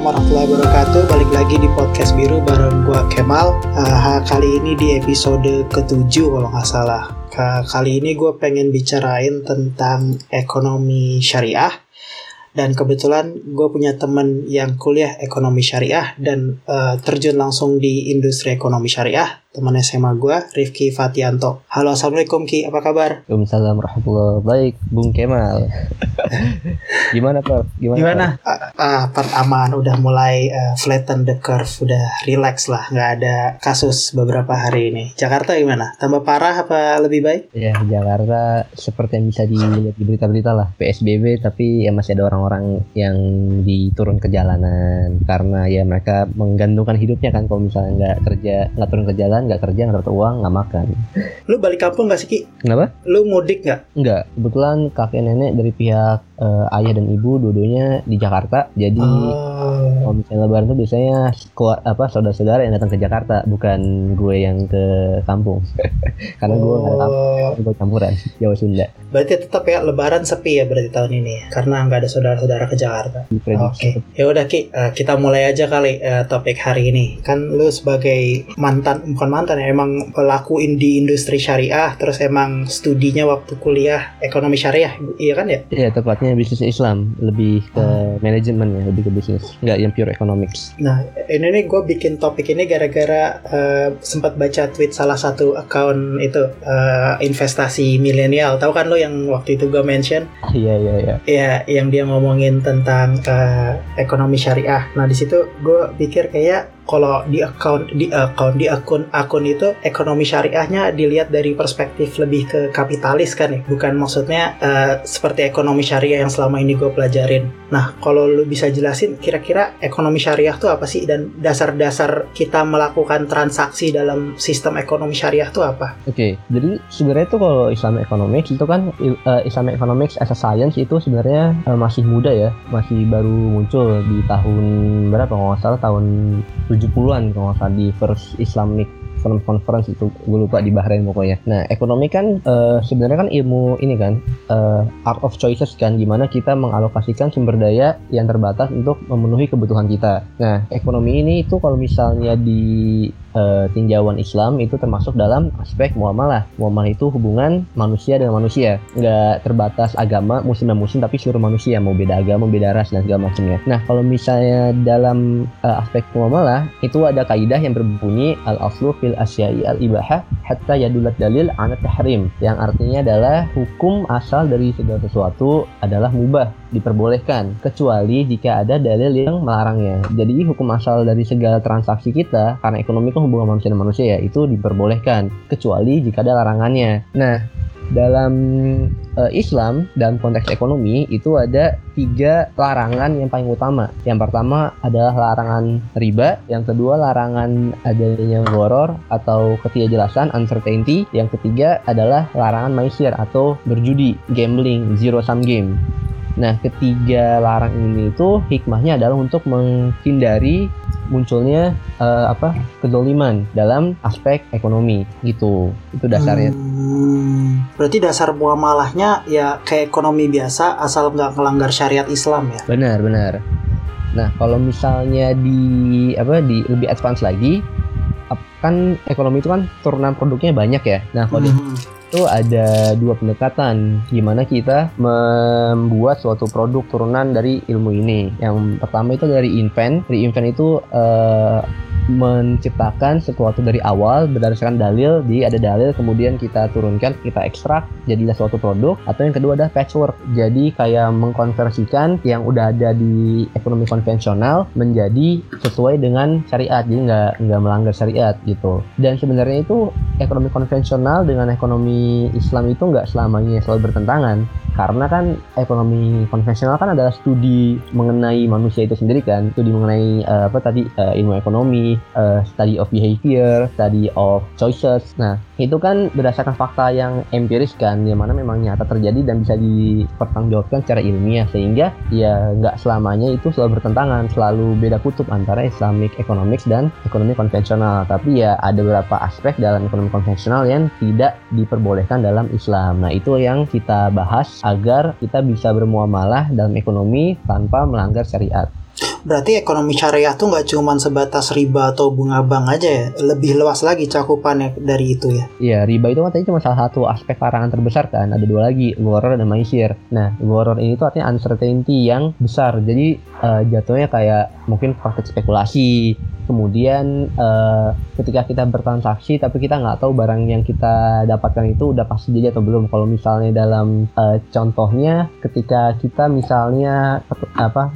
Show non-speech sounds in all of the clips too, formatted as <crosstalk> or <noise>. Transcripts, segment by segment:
Assalamualaikum warahmatullahi wabarakatuh. Balik lagi di podcast biru bareng gua Kemal. Uh, kali ini di episode ketujuh kalau nggak salah. Kali ini gue pengen bicarain tentang ekonomi syariah dan kebetulan gue punya temen yang kuliah ekonomi syariah dan uh, terjun langsung di industri ekonomi syariah teman SMA gue Rifki Fatianto. Halo assalamualaikum Ki. Apa kabar? Waalaikumsalam warahmatullahi baik Bung Kemal. <laughs> Gimana Pak gimana, gimana? Uh, uh, aman udah mulai uh, flatten the curve udah relax lah. Nggak ada kasus beberapa hari ini. Jakarta gimana? Tambah parah apa lebih baik? Ya Jakarta seperti yang bisa dilihat di berita-berita lah. PSBB tapi ya masih ada orang orang-orang yang diturun ke jalanan. Karena ya mereka menggantungkan hidupnya kan kalau misalnya nggak kerja nggak turun ke jalan nggak kerja nggak dapat uang nggak makan lu balik kampung nggak sih Ki? kenapa? lu mudik nggak? nggak kebetulan kakek nenek dari pihak uh, ayah dan ibu dua-duanya di Jakarta. Jadi oh. kalau misalnya lebaran tuh biasanya keluar apa saudara-saudara yang datang ke Jakarta bukan gue yang ke kampung. <laughs> Karena gue nggak kampung gue campuran Jawa Sunda. Berarti tetap ya lebaran sepi ya berarti tahun ini ya? karena nggak ada saudara-saudara ke Jakarta. Oke. Okay. ya udah Ki uh, kita mulai aja kali uh, topik hari ini. Kan lu sebagai mantan bukan mantan ya emang pelaku di industri syariah terus emang studinya waktu kuliah ekonomi syariah iya kan ya? Iya tepatnya bisnis Islam lebih ke hmm. manajemen ya lebih ke bisnis nggak yang pure economics. Nah ini nih gue bikin topik ini gara-gara uh, sempat baca tweet salah satu account itu uh, investasi milenial. Tahu kan lo yang waktu itu gue mention? Iya iya iya. Ya yang dia ngomongin tentang uh, ekonomi syariah. Nah di situ gue pikir kayak kalau di account di account di akun akun itu ekonomi syariahnya dilihat dari perspektif lebih ke kapitalis kan ya. Bukan maksudnya uh, seperti ekonomi syariah yang selama ini gue pelajarin nah kalau lu bisa jelasin kira-kira ekonomi syariah tuh apa sih? Dan dasar-dasar kita melakukan transaksi dalam sistem ekonomi syariah tuh apa? Oke okay, jadi sebenarnya tuh kalau Islam economics itu kan uh, Islam economics as a science itu sebenarnya uh, masih muda ya. Masih baru muncul di tahun berapa? Nggak salah tahun 70-an kalau nggak salah di First Islamic Economic Conference itu gue lupa di Bahrain pokoknya. Nah ekonomi kan uh, sebenarnya kan ilmu ini kan uh, art of choices kan gimana kita mengalokasikan sumber daya yang terbatas untuk memenuhi kebutuhan kita. Nah ekonomi ini itu kalau misalnya di uh, tinjauan Islam itu termasuk dalam aspek muamalah. Muamalah itu hubungan manusia dengan manusia, nggak terbatas agama, muslim dan muslim, tapi seluruh manusia mau beda agama, beda ras dan segala macamnya. Nah, kalau misalnya dalam uh, aspek muamalah itu ada kaidah yang berbunyi al aslu fil asyai al ibaha hatta yadulat dalil an tahrim, yang artinya adalah hukum asal dari segala sesuatu adalah mubah, diperbolehkan, kecuali jika ada dalil yang melarangnya. Jadi hukum asal dari segala transaksi kita karena ekonomi itu hubungan manusia dan manusia ya itu diperbolehkan kecuali jika ada larangannya. Nah, dalam uh, Islam dalam konteks ekonomi itu ada tiga larangan yang paling utama. Yang pertama adalah larangan riba, yang kedua larangan adanya goror atau ketidakjelasan uncertainty, yang ketiga adalah larangan maisir atau berjudi, gambling, zero sum game. Nah, ketiga larang ini itu hikmahnya adalah untuk menghindari munculnya uh, apa kedoliman dalam aspek ekonomi gitu. Itu dasarnya. Hmm, berarti dasar muamalahnya ya kayak ekonomi biasa asal nggak melanggar syariat Islam ya? Benar benar. Nah kalau misalnya di apa di lebih advance lagi kan ekonomi itu kan turunan produknya banyak ya. Nah kalau hmm itu ada dua pendekatan gimana kita membuat suatu produk turunan dari ilmu ini. Yang pertama itu dari invent. Dari invent itu uh, menciptakan sesuatu dari awal berdasarkan dalil di ada dalil kemudian kita turunkan kita ekstrak jadilah suatu produk atau yang kedua adalah patchwork. Jadi kayak mengkonversikan yang udah ada di ekonomi konvensional menjadi sesuai dengan syariat jadi nggak nggak melanggar syariat gitu. Dan sebenarnya itu ekonomi konvensional dengan ekonomi Islam itu nggak selamanya selalu bertentangan karena kan ekonomi konvensional kan adalah studi mengenai manusia itu sendiri kan studi mengenai uh, apa tadi uh, ilmu ekonomi uh, study of behavior study of choices. Nah itu kan berdasarkan fakta yang empiris kan yang mana memang nyata terjadi dan bisa dipertanggungjawabkan secara ilmiah sehingga ya nggak selamanya itu selalu bertentangan selalu beda kutub antara Islamic economics dan ekonomi konvensional. Tapi ya ada beberapa aspek dalam ekonomi konvensional yang tidak diperbolehkan dalam Islam. Nah itu yang kita bahas agar kita bisa bermuamalah dalam ekonomi tanpa melanggar syariat. Berarti ekonomi syariah tuh nggak cuma sebatas riba atau bunga bank aja ya, lebih luas lagi cakupannya dari itu ya. Iya, riba itu kan tadi cuma salah satu aspek larangan terbesar kan. Ada dua lagi, goror dan maisir. Nah, goror ini tuh artinya uncertainty yang besar. Jadi uh, jatuhnya kayak mungkin praktek spekulasi, kemudian uh, ketika kita bertransaksi tapi kita nggak tahu barang yang kita dapatkan itu udah pasti jadi atau belum kalau misalnya dalam uh, contohnya ketika kita misalnya apa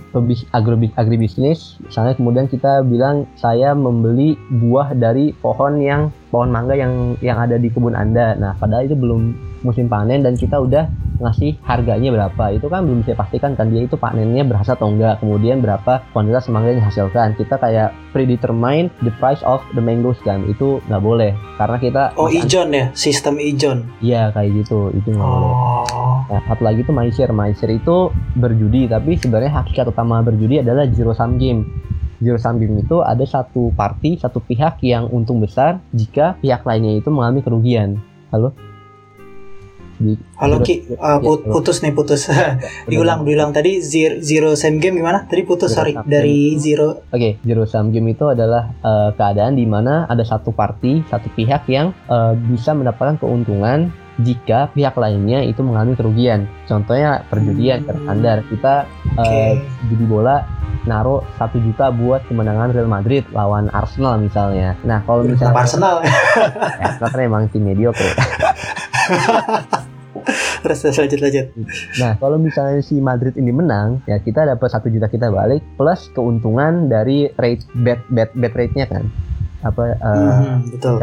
agri agribisnis misalnya kemudian kita bilang saya membeli buah dari pohon yang pohon mangga yang yang ada di kebun Anda. Nah, padahal itu belum musim panen dan kita udah ngasih harganya berapa. Itu kan belum bisa pastikan kan dia itu panennya berhasil atau enggak. Kemudian berapa kuantitas mangga yang dihasilkan. Kita kayak predetermine the price of the mangoes kan. Itu nggak boleh karena kita Oh, ijon ya, sistem ijon. Iya, kayak gitu. Itu nggak oh. boleh. Nah, satu lagi itu maisir. Maisir itu berjudi, tapi sebenarnya hakikat utama berjudi adalah zero sum game zero sum game itu ada satu party, satu pihak yang untung besar jika pihak lainnya itu mengalami kerugian. Halo? Di, Halo Ki, uh, put, putus nih putus. <laughs> diulang, diulang tadi zero, zero sum game gimana? Tadi putus zero sorry dari zero. Oke, okay, zero sum game itu adalah uh, keadaan di mana ada satu party, satu pihak yang uh, bisa mendapatkan keuntungan jika pihak lainnya itu mengalami kerugian. Contohnya perjudian hmm. terstandar kita okay. uh, judi bola naruh satu juta buat kemenangan Real Madrid lawan Arsenal misalnya. Nah kalau misalnya Arsenal, ya, <laughs> Arsenal kan emang tim mediocre. <laughs> <laughs> terus lanjut lanjut. Nah kalau misalnya si Madrid ini menang, ya kita dapat satu juta kita balik plus keuntungan dari rate bet bet bet rate-nya kan. Apa uh, hmm, betul.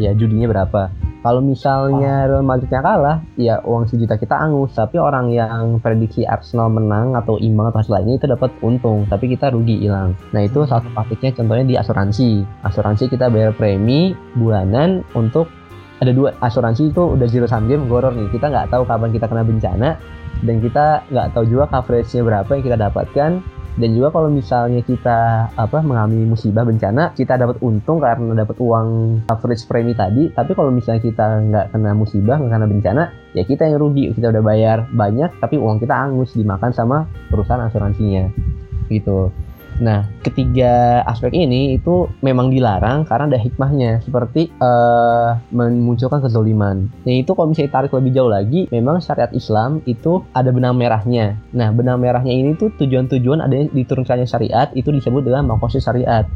ya judinya berapa. Kalau misalnya Real Madridnya kalah ya uang sejuta kita angus. Tapi orang yang prediksi Arsenal menang atau imbang atau hasil lainnya itu dapat untung. Tapi kita rugi hilang. Nah itu satu paketnya contohnya di asuransi. Asuransi kita bayar premi bulanan untuk ada dua asuransi itu udah zero sum game goror nih. Kita nggak tahu kapan kita kena bencana dan kita nggak tahu juga coveragenya berapa yang kita dapatkan. Dan juga kalau misalnya kita apa mengalami musibah bencana kita dapat untung karena dapat uang coverage premi tadi. Tapi kalau misalnya kita nggak kena musibah nggak kena bencana ya kita yang rugi. Kita udah bayar banyak tapi uang kita angus dimakan sama perusahaan asuransinya. Gitu Nah, ketiga aspek ini itu memang dilarang karena ada hikmahnya seperti uh, memunculkan kezoliman. Nah, itu kalau misalnya tarik lebih jauh lagi, memang syariat Islam itu ada benang merahnya. Nah, benang merahnya ini tuh tujuan-tujuan ada diturunkannya syariat itu disebut dengan makosid syariat.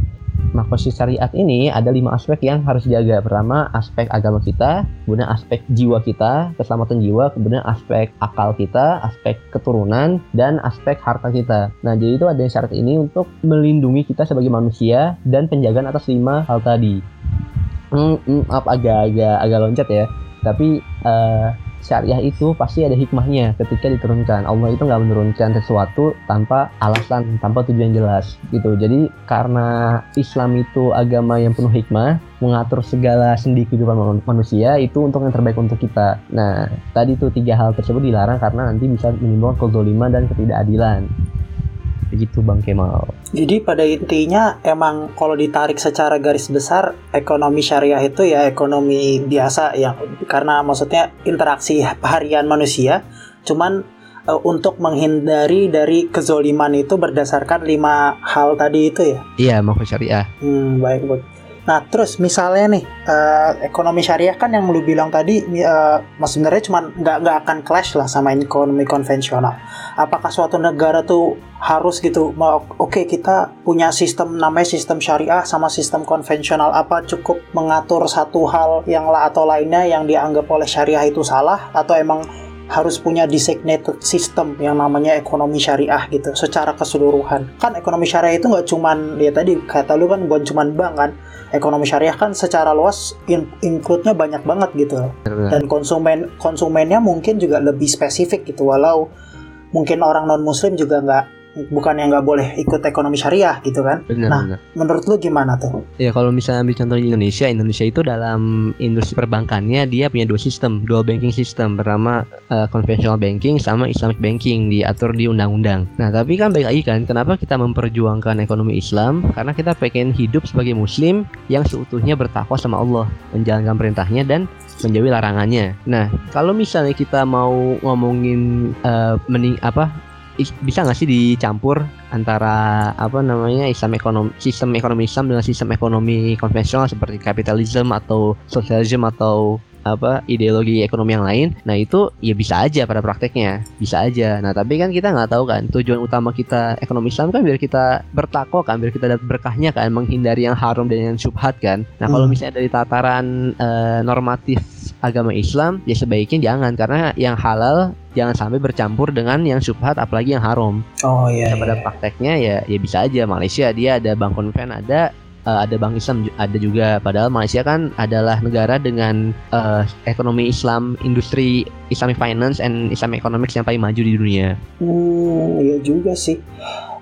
Makosid syariat ini ada lima aspek yang harus dijaga. Pertama, aspek agama kita, kemudian aspek jiwa kita, keselamatan jiwa, kemudian aspek akal kita, aspek keturunan, dan aspek harta kita. Nah, jadi itu ada syarat ini untuk melindungi kita sebagai manusia dan penjagaan atas lima hal tadi. Hmm, hmm agak-agak agak loncat ya. Tapi uh, syariah itu pasti ada hikmahnya ketika diturunkan. Allah itu nggak menurunkan sesuatu tanpa alasan, tanpa tujuan jelas gitu. Jadi karena Islam itu agama yang penuh hikmah, mengatur segala sendi kehidupan manusia itu untuk yang terbaik untuk kita. Nah, tadi tuh tiga hal tersebut dilarang karena nanti bisa menimbulkan kezoliman dan ketidakadilan begitu Bang Kemal. Jadi pada intinya emang kalau ditarik secara garis besar ekonomi syariah itu ya ekonomi biasa yang karena maksudnya interaksi harian manusia cuman uh, untuk menghindari dari kezoliman itu berdasarkan lima hal tadi itu ya. Iya, mau syariah. Hmm, baik, baik. Nah, terus misalnya nih uh, ekonomi syariah kan yang lu bilang tadi, uh, sebenarnya cuma nggak nggak akan clash lah sama ekonomi konvensional. Apakah suatu negara tuh harus gitu, oke okay, kita punya sistem namanya sistem syariah sama sistem konvensional apa cukup mengatur satu hal yang lah atau lainnya yang dianggap oleh syariah itu salah atau emang harus punya designated system yang namanya ekonomi syariah gitu secara keseluruhan. Kan ekonomi syariah itu nggak cuman ya tadi kata lu kan bukan cuman bank kan ekonomi syariah kan secara luas in include-nya banyak banget gitu. Dan konsumen konsumennya mungkin juga lebih spesifik gitu walau mungkin orang non muslim juga nggak bukan yang nggak boleh ikut ekonomi syariah gitu kan. Benar, nah, benar. menurut lu gimana tuh? Ya kalau misalnya ambil contoh di Indonesia, Indonesia itu dalam industri perbankannya dia punya dua sistem, dual banking system, pertama uh, conventional banking sama Islamic banking diatur di undang-undang. Nah tapi kan baik lagi kan, kenapa kita memperjuangkan ekonomi Islam? Karena kita pengen hidup sebagai Muslim yang seutuhnya bertakwa sama Allah, menjalankan perintahnya dan menjauhi larangannya. Nah, kalau misalnya kita mau ngomongin uh, mening apa bisa nggak sih dicampur antara apa namanya Islam ekonomi sistem ekonomi Islam dengan sistem ekonomi konvensional seperti kapitalisme atau sosialisme atau apa ideologi ekonomi yang lain? Nah itu ya bisa aja pada prakteknya. Bisa aja. Nah tapi kan kita nggak tahu kan tujuan utama kita ekonomi Islam kan biar kita bertakwa kan biar kita dapat berkahnya kan menghindari yang haram dan yang syubhat kan. Nah kalau hmm. misalnya dari tataran uh, normatif agama Islam ya sebaiknya jangan. Karena yang halal jangan sampai bercampur dengan yang syubhat apalagi yang haram. Oh iya. Nah, pada prakteknya ya ya bisa aja Malaysia dia ada bank konven ada uh, ada bank Islam ada juga padahal Malaysia kan adalah negara dengan uh, ekonomi Islam industri Islamic finance and Islamic economics yang paling maju di dunia. Hmm, iya juga sih.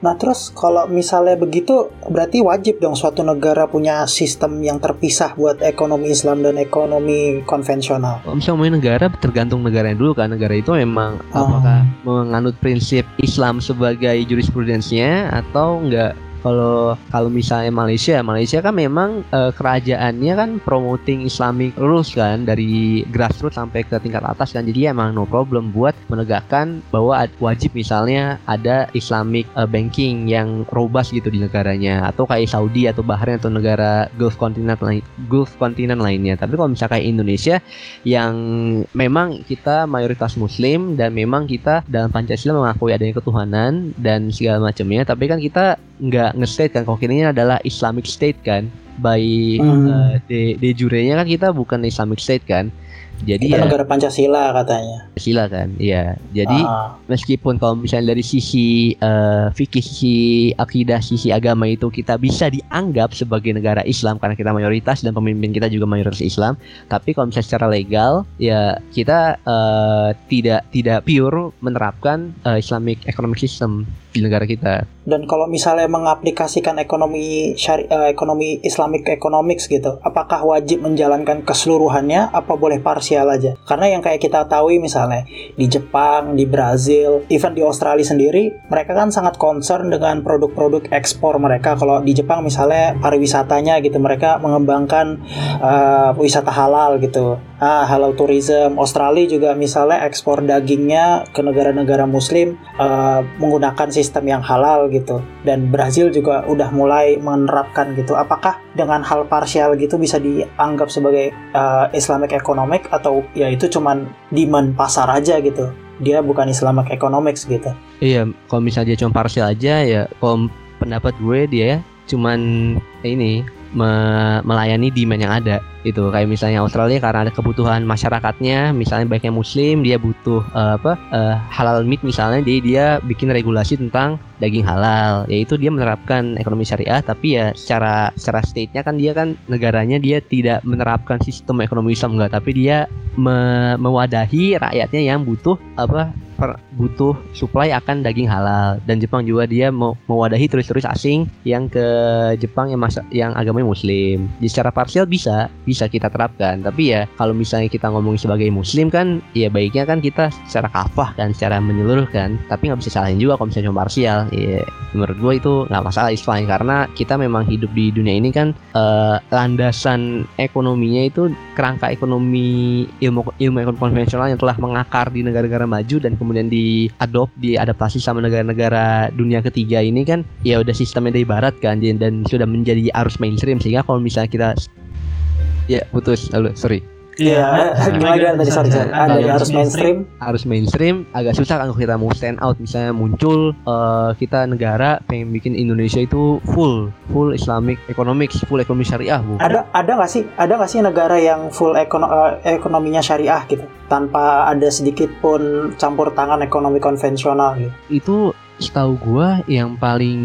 Nah terus kalau misalnya begitu berarti wajib dong suatu negara punya sistem yang terpisah buat ekonomi Islam dan ekonomi konvensional. Misalnya ngomongin negara tergantung negaranya dulu kan negara itu memang oh. apakah menganut prinsip Islam sebagai jurisprudensinya atau enggak kalau kalau misalnya Malaysia, Malaysia kan memang uh, kerajaannya kan promoting Islamic rules kan dari grassroots sampai ke tingkat atas kan. Jadi emang no problem buat menegakkan bahwa wajib misalnya ada Islamic uh, banking yang robust gitu di negaranya atau kayak Saudi atau Bahrain atau negara Gulf continent lain Gulf continent lainnya. Tapi kalau misalnya kayak Indonesia yang memang kita mayoritas muslim dan memang kita dalam Pancasila mengakui adanya ketuhanan dan segala macamnya, tapi kan kita nggak nge-state kan kalau ini adalah Islamic State kan by hmm. uh, de, de jurenya kan kita bukan Islamic State kan jadi kita ya, negara Pancasila katanya. Pancasila kan, iya. Jadi ah. meskipun kalau misalnya dari sisi uh, fikih, sisi akidah, sisi agama itu kita bisa dianggap sebagai negara Islam karena kita mayoritas dan pemimpin kita juga mayoritas Islam, tapi kalau misalnya secara legal ya kita uh, tidak tidak pure menerapkan uh, Islamic economic system di negara kita. Dan kalau misalnya mengaplikasikan ekonomi syari uh, ekonomi Islamic economics gitu, apakah wajib menjalankan keseluruhannya apa boleh parsial aja? Karena yang kayak kita tahu misalnya di Jepang, di Brazil, even di Australia sendiri, mereka kan sangat concern dengan produk-produk ekspor mereka. Kalau di Jepang misalnya pariwisatanya gitu, mereka mengembangkan uh, wisata halal gitu. Ah, halal tourism. Australia juga misalnya ekspor dagingnya ke negara-negara muslim uh, menggunakan sistem yang halal gitu. Dan Brazil juga udah mulai menerapkan gitu. Apakah dengan hal parsial gitu bisa dianggap sebagai uh, Islamic economic atau ya itu cuman demand pasar aja gitu? Dia bukan Islamic economics gitu. Iya kalau misalnya dia cuma parsial aja ya kalau pendapat gue dia ya cuman ini me melayani demand yang ada itu kayak misalnya Australia karena ada kebutuhan masyarakatnya misalnya baiknya muslim dia butuh uh, apa uh, halal meat misalnya jadi dia bikin regulasi tentang daging halal. Yaitu dia menerapkan ekonomi syariah tapi ya secara secara state-nya kan dia kan negaranya dia tidak menerapkan sistem ekonomi Islam enggak. Tapi dia me mewadahi rakyatnya yang butuh apa per, butuh supply akan daging halal. Dan Jepang juga dia mau mewadahi turis-turis asing yang ke Jepang yang masa yang agamanya muslim. Jadi secara parsial bisa kita terapkan. Tapi ya kalau misalnya kita ngomong sebagai muslim kan ya baiknya kan kita secara kafah kan secara menyeluruh kan. Tapi nggak bisa salahin juga kalau misalnya cuma parsial. Ya menurut gue itu nggak masalah is fine karena kita memang hidup di dunia ini kan uh, landasan ekonominya itu kerangka ekonomi ilmu ilmu ekonomi konvensional yang telah mengakar di negara-negara maju dan kemudian diadopt diadaptasi sama negara-negara dunia ketiga ini kan ya udah sistemnya dari barat kan dan sudah menjadi arus mainstream sehingga kalau misalnya kita ya putus lalu sorry Iya, yeah. gimana tadi sorry, sorry. Ada yang harus mainstream. Harus mainstream, agak susah kan kalau kita mau stand out. Misalnya muncul uh, kita negara pengen bikin Indonesia itu full, full Islamic economics, full ekonomi syariah, bu. Ada ada nggak sih, ada nggak sih negara yang full ekono, uh, ekonominya syariah gitu, tanpa ada sedikit pun campur tangan ekonomi konvensional gitu? Itu setahu gue yang paling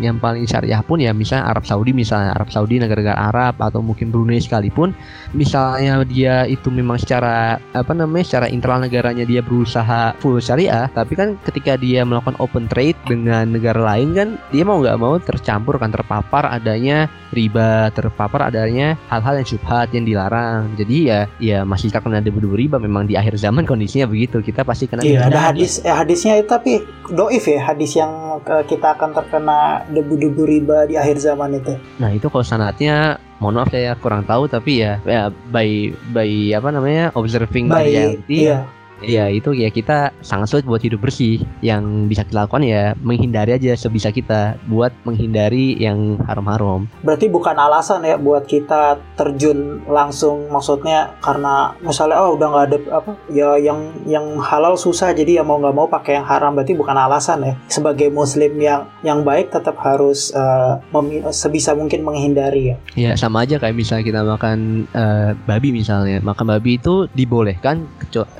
yang paling syariah pun ya misalnya Arab Saudi misalnya Arab Saudi negara-negara Arab atau mungkin Brunei sekalipun misalnya dia itu memang secara apa namanya secara internal negaranya dia berusaha full syariah tapi kan ketika dia melakukan open trade dengan negara lain kan dia mau nggak mau tercampur kan terpapar adanya riba terpapar adanya hal-hal yang syubhat yang dilarang. Jadi ya ya masih terkena debu-debu riba memang di akhir zaman kondisinya begitu. Kita pasti kena iya ada hadis ya hadisnya itu tapi doif ya hadis hadis yang kita akan terkena debu-debu riba di akhir zaman itu. Nah itu kalau sanatnya mohon maaf saya kurang tahu tapi ya, ya by by apa namanya observing by, reality iya. Iya itu ya kita sangat sulit buat hidup bersih. Yang bisa kita lakukan ya menghindari aja sebisa kita buat menghindari yang haram-haram. Berarti bukan alasan ya buat kita terjun langsung maksudnya karena misalnya oh udah nggak ada apa ya yang yang halal susah jadi ya mau nggak mau pakai yang haram berarti bukan alasan ya sebagai muslim yang yang baik tetap harus uh, sebisa mungkin menghindari ya. Ya sama aja kayak misalnya kita makan uh, babi misalnya makan babi itu dibolehkan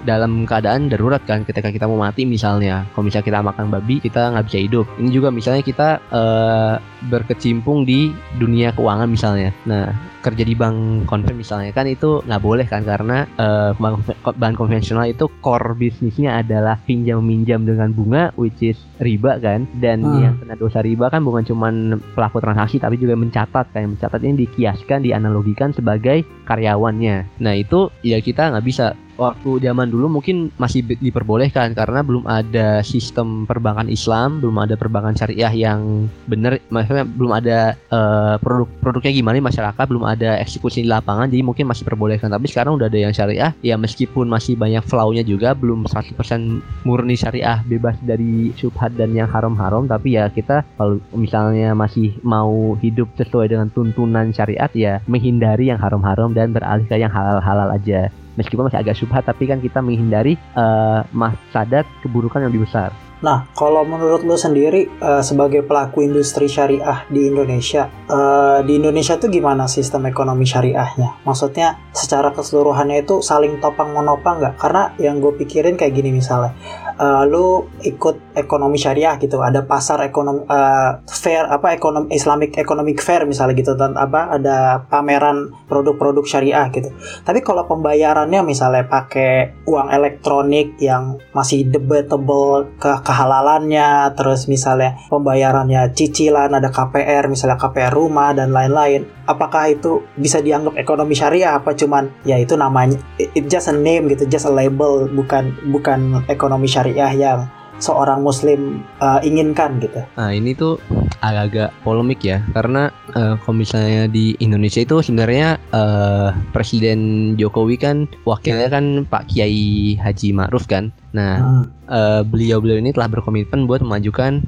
dalam keadaan darurat kan ketika kita mau mati misalnya. Kalau misalnya kita makan babi kita nggak bisa hidup. Ini juga misalnya kita uh, berkecimpung di dunia keuangan misalnya. Nah kerja di bank konven misalnya kan itu nggak boleh kan karena uh, bank, bank konvensional itu core bisnisnya adalah pinjam meminjam dengan bunga which is riba kan. Dan hmm. yang kena dosa riba kan bukan cuma pelaku transaksi tapi juga mencatat kayak mencatat ini dikiaskan dianalogikan sebagai karyawannya. Nah itu ya kita nggak bisa waktu zaman dulu mungkin masih diperbolehkan karena belum ada sistem perbankan Islam, belum ada perbankan syariah yang benar, maksudnya belum ada uh, produk produknya gimana masyarakat, belum ada eksekusi di lapangan, jadi mungkin masih diperbolehkan. Tapi sekarang udah ada yang syariah, ya meskipun masih banyak flow-nya juga, belum 100% murni syariah, bebas dari syubhat dan yang haram-haram, tapi ya kita kalau misalnya masih mau hidup sesuai dengan tuntunan syariat ya menghindari yang haram-haram dan beralih ke yang halal-halal aja meskipun masih agak subhat tapi kan kita menghindari uh, masadat keburukan yang lebih besar. Nah, kalau menurut lo sendiri uh, sebagai pelaku industri syariah di Indonesia, uh, di Indonesia tuh gimana sistem ekonomi syariahnya? Maksudnya secara keseluruhannya itu saling topang menopang nggak? Karena yang gue pikirin kayak gini misalnya, uh, lu ikut ekonomi syariah gitu. Ada pasar ekonomi uh, fair apa ekonomi Islamic economic fair misalnya gitu dan apa ada pameran produk-produk syariah gitu. Tapi kalau pembayarannya misalnya pakai uang elektronik yang masih debatable ke kehalalannya terus misalnya pembayarannya cicilan ada KPR misalnya KPR rumah dan lain-lain apakah itu bisa dianggap ekonomi syariah apa cuman ya itu namanya it just a name gitu just a label bukan bukan ekonomi syariah yang seorang muslim uh, inginkan gitu. Nah, ini tuh agak-agak polemik ya karena uh, kalau misalnya di Indonesia itu sebenarnya uh, Presiden Jokowi kan wakilnya kan Pak Kiai Haji Ma'ruf kan. Nah, hmm. uh, beliau-beliau ini telah berkomitmen buat memajukan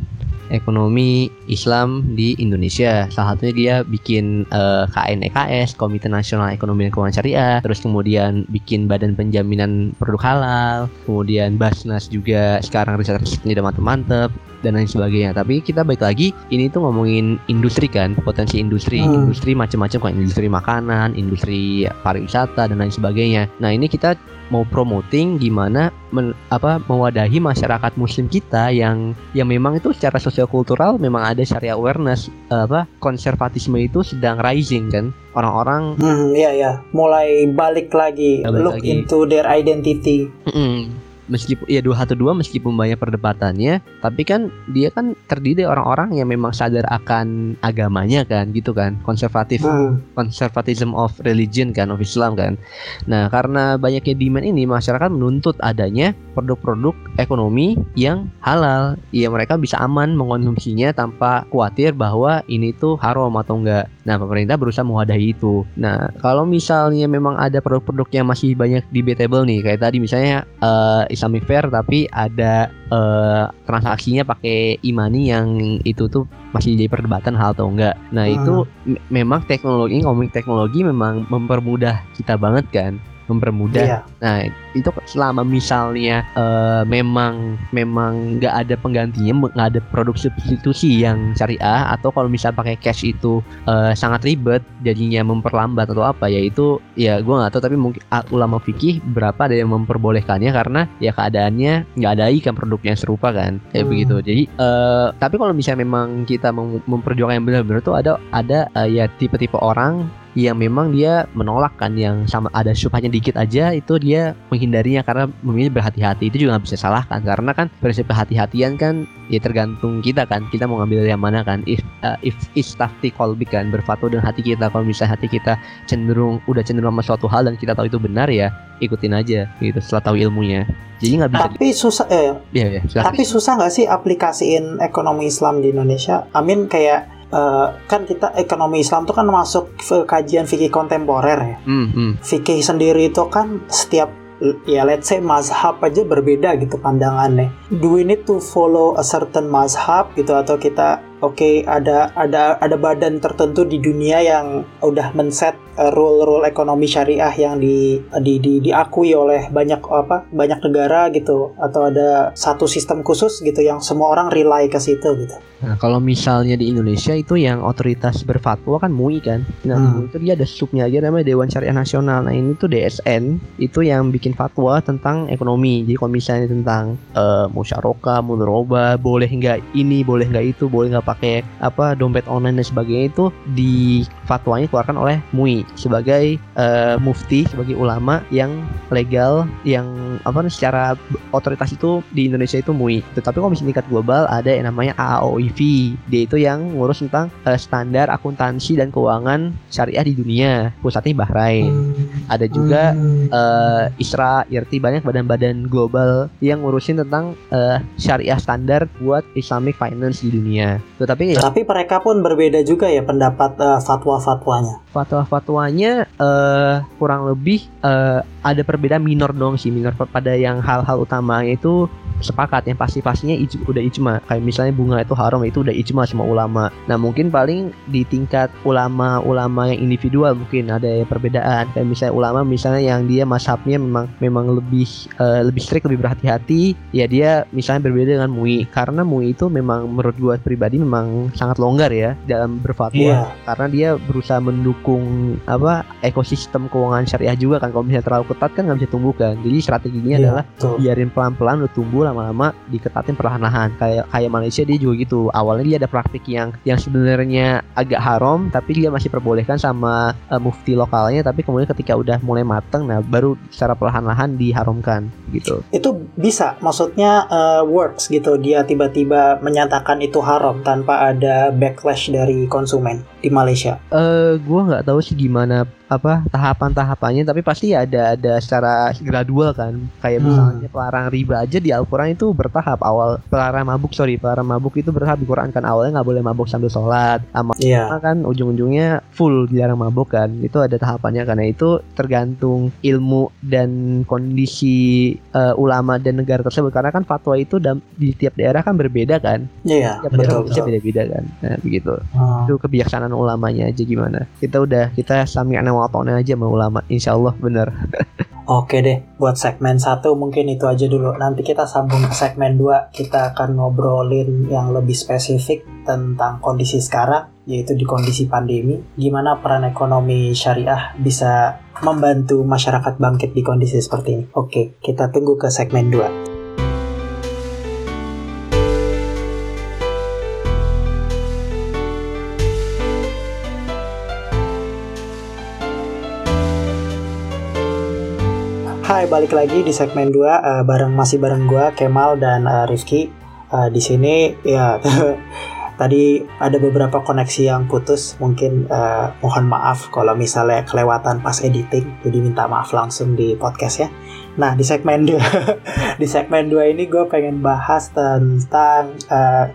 ekonomi Islam di Indonesia. Salah satunya dia bikin uh, eh, KNEKS, Komite Nasional Ekonomi dan Keuangan Syariah, terus kemudian bikin Badan Penjaminan Produk Halal, kemudian Basnas juga sekarang riset risetnya udah mantep-mantep dan lain sebagainya. Tapi kita baik lagi, ini tuh ngomongin industri kan, potensi industri, hmm. industri macam-macam kayak industri makanan, industri pariwisata dan lain sebagainya. Nah ini kita mau promoting gimana men, apa mewadahi masyarakat muslim kita yang yang memang itu secara kultural memang ada syariah awareness apa konservatisme itu sedang rising kan. Orang-orang hmm, ya ya mulai balik lagi. Balik look lagi. into their identity. Mm -mm meskipun ya dua satu dua meskipun banyak perdebatannya tapi kan dia kan terdiri orang-orang yang memang sadar akan agamanya kan gitu kan. Konservatif hmm. conservatism of religion kan of Islam kan. Nah karena banyaknya demand ini masyarakat menuntut adanya produk-produk ekonomi yang halal. Ya mereka bisa aman mengkonsumsinya tanpa khawatir bahwa ini tuh haram atau enggak. Nah pemerintah berusaha mewadahi itu. Nah kalau misalnya memang ada produk-produk yang masih banyak debatable nih kayak tadi misalnya uh, Islamic Fair tapi ada uh, transaksinya pakai imani yang itu tuh masih jadi perdebatan hal atau enggak. Nah, hmm. itu memang teknologi ngomong teknologi memang mempermudah kita banget kan mempermudah. Iya. Nah itu selama misalnya uh, memang memang nggak ada penggantinya, nggak ada produk substitusi yang syariah atau kalau misal pakai cash itu uh, sangat ribet, jadinya memperlambat atau apa ya itu ya gue nggak tahu tapi mungkin ulama fikih berapa ada yang memperbolehkannya karena ya keadaannya nggak ada ikan produknya yang serupa kan kayak hmm. begitu. Jadi uh, tapi kalau misalnya memang kita memperjuangkan yang benar-benar tuh ada ada uh, ya tipe-tipe orang yang memang dia menolak kan yang sama ada syubhatnya dikit aja itu dia menghindarinya karena memilih berhati-hati. Itu juga nggak bisa salahkan karena kan prinsip kehati-hatian kan ya tergantung kita kan kita mau ngambil yang mana kan. If uh, if istafti kolbik kan berfatwa dengan hati kita kalau misalnya hati kita cenderung udah cenderung sama suatu hal dan kita tahu itu benar ya ikutin aja gitu setelah tahu ilmunya. Jadi nggak bisa tapi susah eh ya, ya, tapi susah nggak sih aplikasiin ekonomi Islam di Indonesia? Amin kayak uh, kan kita ekonomi Islam tuh kan masuk ke kajian fikih kontemporer ya. Mm, mm. Fikih sendiri itu kan setiap ya let's say mazhab aja berbeda gitu pandangannya. Do we need to follow a certain mazhab gitu atau kita oke okay, ada ada ada badan tertentu di dunia yang udah men-set uh, rule-rule ekonomi syariah yang di, di, di diakui oleh banyak apa banyak negara gitu atau ada satu sistem khusus gitu yang semua orang rely ke situ gitu. Nah, kalau misalnya di Indonesia itu yang otoritas berfatwa kan MUI kan. Nah, hmm. itu dia ada subnya aja namanya Dewan Syariah Nasional. Nah, ini tuh DSN itu yang bikin fatwa tentang ekonomi. Jadi kalau misalnya tentang uh, musyarakah, mudoroba, boleh nggak ini, boleh nggak itu, boleh nggak pakai apa dompet online dan sebagainya itu di fatwanya dikeluarkan oleh MUI sebagai uh, mufti, sebagai ulama yang legal yang apa secara otoritas itu di Indonesia itu MUI. Tetapi kalau misalnya tingkat global ada yang namanya AAOI Devi. Dia itu yang ngurus tentang uh, standar akuntansi dan keuangan syariah di dunia. Pusatnya Bahrain. Ada juga uh, ISRA, IRT banyak badan-badan global yang ngurusin tentang uh, syariah standar buat Islamic finance di dunia. Tetapi ya, tapi mereka pun berbeda juga ya pendapat uh, fatwa-fatwanya. Fatwa-fatwanya uh, kurang lebih uh, ada perbedaan minor dong sih minor pada yang hal-hal utamanya itu sepakat yang pasti pastinya ij udah ijma. Kayak misalnya bunga itu haram itu udah ijma semua ulama. Nah mungkin paling di tingkat ulama-ulama yang individual mungkin ada perbedaan. Kayak misalnya ulama misalnya yang dia mashabnya memang memang lebih uh, lebih strict lebih berhati-hati ya dia misalnya berbeda dengan MUI. Karena MUI itu memang menurut gua pribadi memang sangat longgar ya dalam berfatwa. Yeah. karena dia berusaha mendukung apa ekosistem keuangan syariah juga kan. Kalau misalnya terlalu ketat kan nggak bisa tumbuh kan. Jadi strateginya yeah, adalah betul. biarin pelan-pelan udah tumbuh lama-lama diketatin perlahan-lahan. Kayak kayak Malaysia dia juga gitu. Awalnya dia ada praktik yang yang sebenarnya agak haram tapi dia masih perbolehkan sama uh, mufti lokalnya. Tapi kemudian ketika udah mulai mateng nah baru secara perlahan-lahan diharamkan gitu. Itu bisa maksudnya uh, works gitu. Dia tiba-tiba menyatakan itu haram tanpa ada backlash dari konsumen di Malaysia. Eh uh, gue nggak tahu sih gimana apa tahapan-tahapannya tapi pasti ada ada secara gradual kan. Kayak hmm. misalnya pelarang riba aja di Al-Quran itu bertahap awal. Pelarang mabuk sorry pelarang mabuk itu bertahap di Quran kan. Awalnya nggak boleh mabuk sambil sholat. Sama yeah. kan ujung-ujungnya full dilarang mabuk kan. Itu ada tahapannya. Karena itu tergantung ilmu dan kondisi uh, ulama dan negara tersebut. Karena kan fatwa itu di tiap daerah kan berbeda kan. Iya yeah, tiap daerah bisa beda-beda kan. Nah begitu. Hmm. itu kebijaksanaan ulamanya aja gimana. Kita udah kita sami anak monotonnya aja sama ulama insya Allah bener <laughs> Oke deh, buat segmen satu mungkin itu aja dulu. Nanti kita sambung ke segmen 2, kita akan ngobrolin yang lebih spesifik tentang kondisi sekarang, yaitu di kondisi pandemi. Gimana peran ekonomi syariah bisa membantu masyarakat bangkit di kondisi seperti ini. Oke, kita tunggu ke segmen 2. Hai, balik lagi di segmen 2 uh, eh, bareng masih bareng gua Kemal dan uh, Rifki. Uh, di sini ya <laughs> tadi ada beberapa koneksi yang putus. Mungkin uh, mohon maaf kalau misalnya kelewatan pas editing. Jadi minta maaf langsung di podcast ya. Nah, di segmen 2 <laughs> di segmen 2 ini gue pengen bahas tentang uh,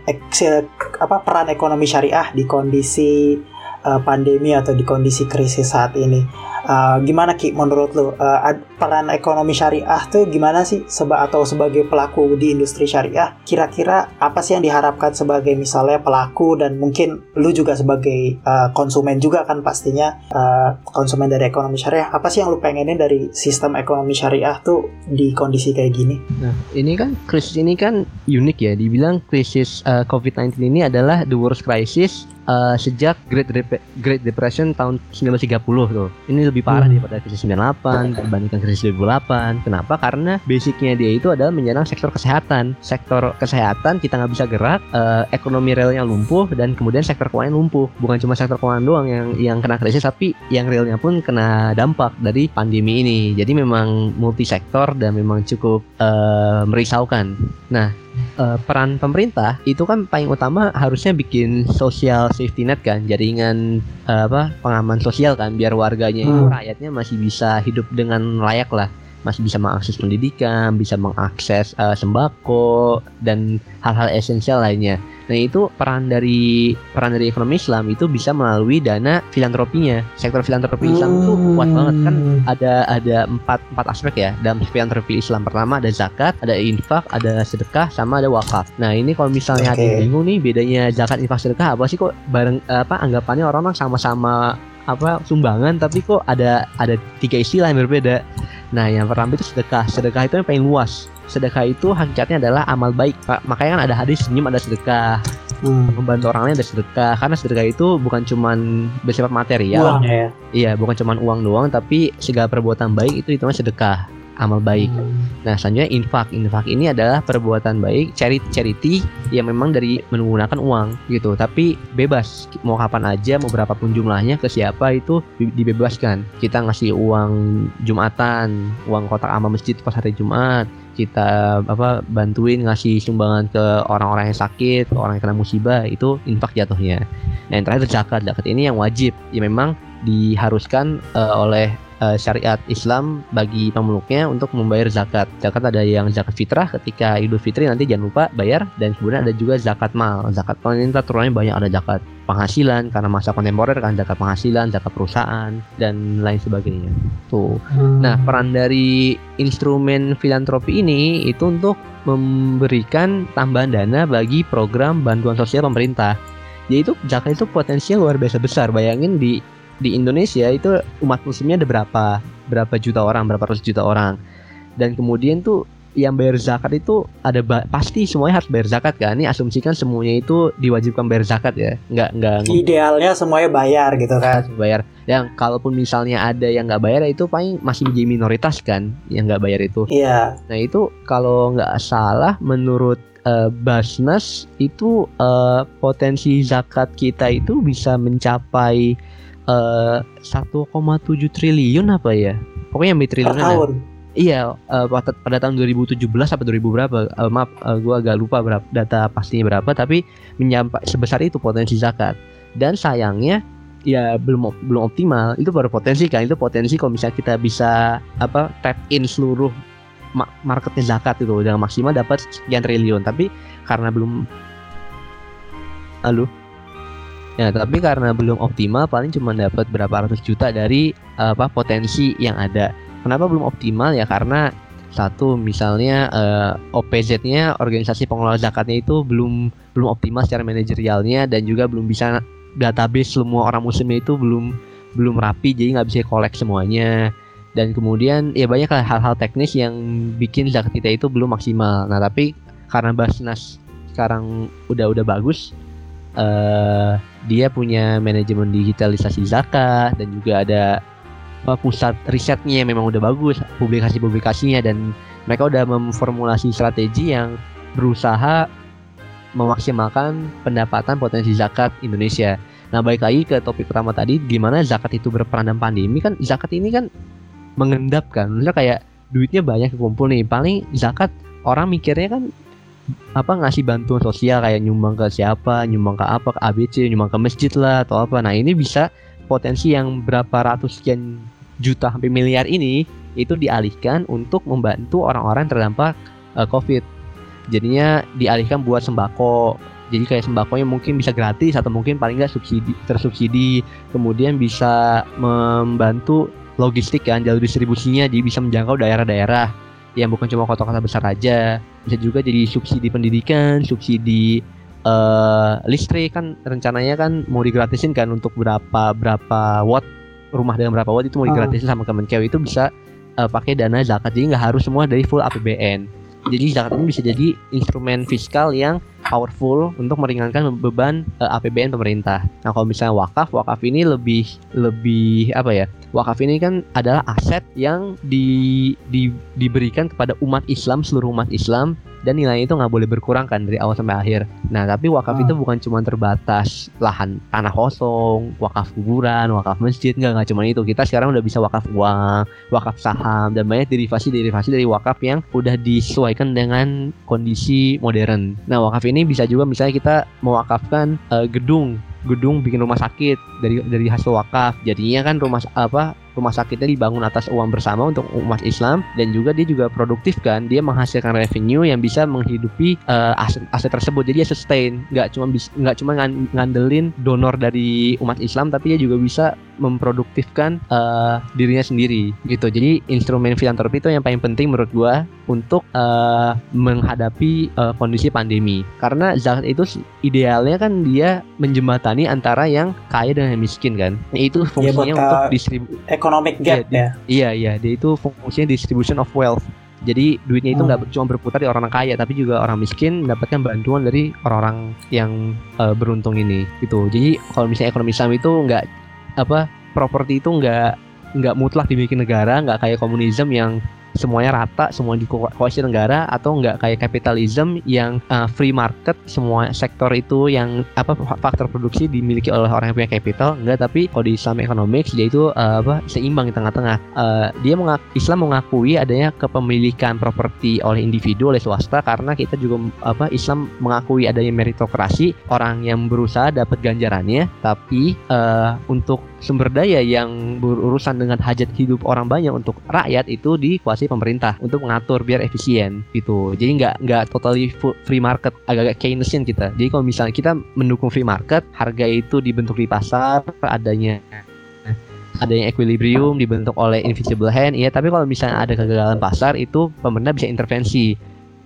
apa peran ekonomi syariah di kondisi uh, pandemi atau di kondisi krisis saat ini Uh, gimana Ki menurut lo uh, peran ekonomi syariah tuh gimana sih seba atau sebagai pelaku di industri syariah kira-kira apa sih yang diharapkan sebagai misalnya pelaku dan mungkin lu juga sebagai uh, konsumen juga kan pastinya uh, konsumen dari ekonomi syariah apa sih yang lu pengenin dari sistem ekonomi syariah tuh di kondisi kayak gini? Nah ini kan krisis ini kan unik ya dibilang krisis uh, COVID-19 ini adalah the worst crisis uh, sejak Great, Dep Great Depression tahun 1930 tuh. Ini lebih parah hmm. daripada krisis 98 dibandingkan krisis 2008. Kenapa? Karena basicnya dia itu adalah menyerang sektor kesehatan. Sektor kesehatan kita nggak bisa gerak, uh, ekonomi realnya lumpuh dan kemudian sektor keuangan lumpuh. Bukan cuma sektor keuangan doang yang yang kena krisis, tapi yang realnya pun kena dampak dari pandemi ini. Jadi memang multi sektor dan memang cukup uh, merisaukan. Nah, uh, peran pemerintah itu kan paling utama harusnya bikin social safety net kan jaringan uh, apa pengaman sosial kan biar warganya hmm. itu rakyatnya masih bisa hidup dengan layak lah masih bisa mengakses pendidikan bisa mengakses uh, sembako dan hal-hal esensial lainnya Nah itu peran dari peran dari ekonomi Islam itu bisa melalui dana filantropinya. Sektor filantropi Islam itu kuat banget kan ada ada empat empat aspek ya dalam filantropi Islam. Pertama ada zakat, ada infak, ada sedekah, sama ada wakaf. Nah ini kalau misalnya okay. ada bingung nih bedanya zakat, infak, sedekah apa sih kok bareng apa anggapannya orang-orang sama-sama apa sumbangan tapi kok ada ada tiga istilah yang berbeda. Nah yang pertama itu sedekah. Sedekah itu yang paling luas. Sedekah itu hakikatnya adalah amal baik pak. Makanya kan ada hadis senyum ada sedekah. Hmm. membantu orang lain ada sedekah. Karena sedekah itu bukan cuman bersifat material. Uang ya. Iya bukan cuman uang doang tapi segala perbuatan baik itu itu sedekah amal baik. Hmm. Nah, selanjutnya infak. Infak ini adalah perbuatan baik, charity, charity yang memang dari menggunakan uang gitu. Tapi bebas mau kapan aja, mau berapapun jumlahnya ke siapa itu dibebaskan. Kita ngasih uang Jumatan, uang kotak amal masjid pas hari Jumat, kita apa bantuin ngasih sumbangan ke orang-orang yang sakit, ke orang yang kena musibah itu infak jatuhnya. Nah yang terakhir zakat, zakat ini yang wajib, ya memang diharuskan uh, oleh uh, syariat Islam bagi pemeluknya untuk membayar zakat. Zakat ada yang zakat fitrah ketika Idul Fitri nanti jangan lupa bayar dan kemudian ada juga zakat mal. Zakat mal ini turunnya banyak ada zakat penghasilan karena masa kontemporer kan zakat penghasilan, zakat perusahaan dan lain sebagainya. Tuh. Hmm. Nah, peran dari instrumen filantropi ini itu untuk memberikan tambahan dana bagi program bantuan sosial pemerintah. Yaitu zakat itu potensial luar biasa besar. Bayangin di di Indonesia itu umat muslimnya ada berapa? Berapa juta orang berapa ratus juta orang. Dan kemudian tuh yang bayar zakat itu ada pasti semuanya harus bayar zakat kan? Ini asumsikan semuanya itu diwajibkan bayar zakat ya? Nggak nggak idealnya semuanya bayar gitu kan? Bayar. Yang kalaupun misalnya ada yang nggak bayar itu paling masih menjadi minoritas kan yang nggak bayar itu. Iya. Nah itu kalau nggak salah menurut uh, Basnas itu uh, potensi zakat kita itu bisa mencapai 1,7 eh, triliun apa ya? Pokoknya yang triliun tahun. Iya, uh, pada, pada tahun 2017 atau 2000 berapa? Uh, maaf, uh, gue agak lupa berapa data pastinya berapa, tapi menyampai sebesar itu potensi zakat. Dan sayangnya ya belum belum optimal. Itu baru potensi kan? Itu potensi kalau misalnya kita bisa apa tap in seluruh marketnya zakat itu dengan maksimal dapat sekian triliun. Tapi karena belum Halo? Ya, tapi karena belum optimal paling cuma dapat berapa ratus juta dari apa potensi yang ada. Kenapa belum optimal ya? Karena satu misalnya uh, eh, OPZ-nya organisasi pengelola zakatnya itu belum belum optimal secara manajerialnya dan juga belum bisa database semua orang muslimnya itu belum belum rapi jadi nggak bisa kolek semuanya dan kemudian ya banyak hal-hal teknis yang bikin zakat kita itu belum maksimal nah tapi karena Basnas sekarang udah udah bagus uh, dia punya manajemen digitalisasi zakat dan juga ada uh, pusat risetnya yang memang udah bagus publikasi-publikasinya dan mereka udah memformulasi strategi yang berusaha memaksimalkan pendapatan potensi zakat Indonesia. Nah, baik lagi ke topik pertama tadi, gimana zakat itu berperan dalam pandemi? Kan zakat ini kan mengendap kan, kayak duitnya banyak kekumpul nih, paling zakat orang mikirnya kan apa ngasih bantuan sosial kayak nyumbang ke siapa, nyumbang ke apa, ke ABC, nyumbang ke masjid lah atau apa. Nah ini bisa potensi yang berapa ratus sekian juta sampai miliar ini itu dialihkan untuk membantu orang-orang terdampak uh, COVID. Jadinya dialihkan buat sembako. Jadi kayak sembakonya mungkin bisa gratis atau mungkin paling nggak subsidi tersubsidi. Kemudian bisa membantu logistik kan jalur distribusinya jadi bisa menjangkau daerah-daerah yang bukan cuma kota-kota besar aja bisa juga jadi subsidi pendidikan subsidi uh, listrik kan rencananya kan mau digratisin kan untuk berapa berapa watt rumah dengan berapa watt itu mau ah. digratisin sama Kemenkeu itu bisa uh, pakai dana zakat jadi nggak harus semua dari full APBN jadi zakat ini bisa jadi instrumen fiskal yang powerful untuk meringankan beban uh, APBN pemerintah. Nah, kalau misalnya wakaf, wakaf ini lebih lebih apa ya? Wakaf ini kan adalah aset yang di, di diberikan kepada umat Islam seluruh umat Islam dan nilainya itu nggak boleh berkurang kan dari awal sampai akhir. Nah tapi wakaf hmm. itu bukan cuma terbatas lahan tanah kosong, wakaf kuburan, wakaf masjid nggak nggak cuma itu. Kita sekarang udah bisa wakaf uang, wakaf saham dan banyak derivasi-derivasi dari wakaf yang udah disesuaikan dengan kondisi modern. Nah wakaf ini bisa juga misalnya kita mewakafkan uh, gedung. Gedung bikin rumah sakit dari dari hasil wakaf. Jadinya kan rumah apa rumah sakitnya dibangun atas uang bersama untuk umat Islam dan juga dia juga produktif kan. Dia menghasilkan revenue yang bisa menghidupi uh, aset aset tersebut. Jadi dia sustain. Nggak cuma nggak cuma ngandelin donor dari umat Islam tapi dia juga bisa memproduktifkan uh, dirinya sendiri gitu jadi instrumen filantropi itu yang paling penting menurut gua untuk uh, menghadapi uh, kondisi pandemi karena zakat itu idealnya kan dia menjembatani antara yang kaya dan yang miskin kan itu iya, fungsinya ya, untuk distribusi economic gap ya, ya iya iya dia itu fungsinya distribution of wealth jadi duitnya itu nggak hmm. cuma berputar di orang kaya, tapi juga orang miskin mendapatkan bantuan dari orang-orang yang uh, beruntung ini. Gitu. Jadi kalau misalnya ekonomi Islam itu nggak apa properti itu nggak nggak mutlak dibikin negara, nggak kayak komunisme yang semuanya rata, semua dikuasai negara atau enggak kayak kapitalisme yang uh, free market, semua sektor itu yang apa faktor produksi dimiliki oleh orang yang punya capital, enggak tapi kalau di Islam economics dia itu uh, apa seimbang di tengah-tengah. Uh, dia mengak Islam mengakui adanya kepemilikan properti oleh individu oleh swasta karena kita juga apa Islam mengakui adanya meritokrasi, orang yang berusaha dapat ganjarannya, tapi uh, untuk sumber daya yang berurusan dengan hajat hidup orang banyak untuk rakyat itu dikuasai pemerintah untuk mengatur biar efisien gitu. Jadi nggak nggak totally free market, agak-agak Keynesian kita. Jadi kalau misalnya kita mendukung free market, harga itu dibentuk di pasar, adanya adanya equilibrium dibentuk oleh invisible hand, iya. Tapi kalau misalnya ada kegagalan pasar, itu pemerintah bisa intervensi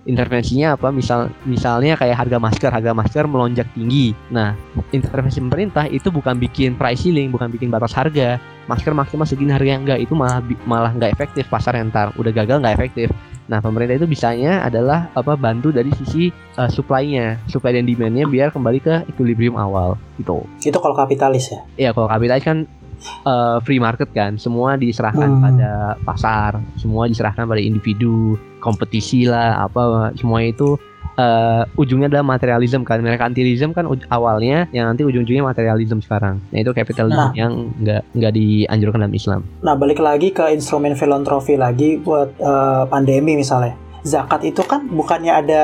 intervensinya apa? Misal misalnya kayak harga masker harga masker melonjak tinggi. Nah intervensi pemerintah itu bukan bikin price ceiling bukan bikin batas harga. Masker maksimal segini harga enggak itu malah malah nggak efektif pasar yang tar udah gagal nggak efektif. Nah pemerintah itu bisanya adalah apa bantu dari sisi uh, supply-nya supply dan demand-nya biar kembali ke equilibrium awal gitu. Itu kalau kapitalis ya? Iya kalau kapitalis kan uh, free market kan semua diserahkan hmm. pada pasar semua diserahkan pada individu kompetisi lah apa semua itu uh, ujungnya adalah materialism kan merkantilism kan awalnya yang nanti ujung-ujungnya materialism sekarang. Nah itu kapitalisme nah, yang nggak nggak dianjurkan dalam Islam. Nah balik lagi ke instrumen filantropi lagi buat uh, pandemi misalnya zakat itu kan bukannya ada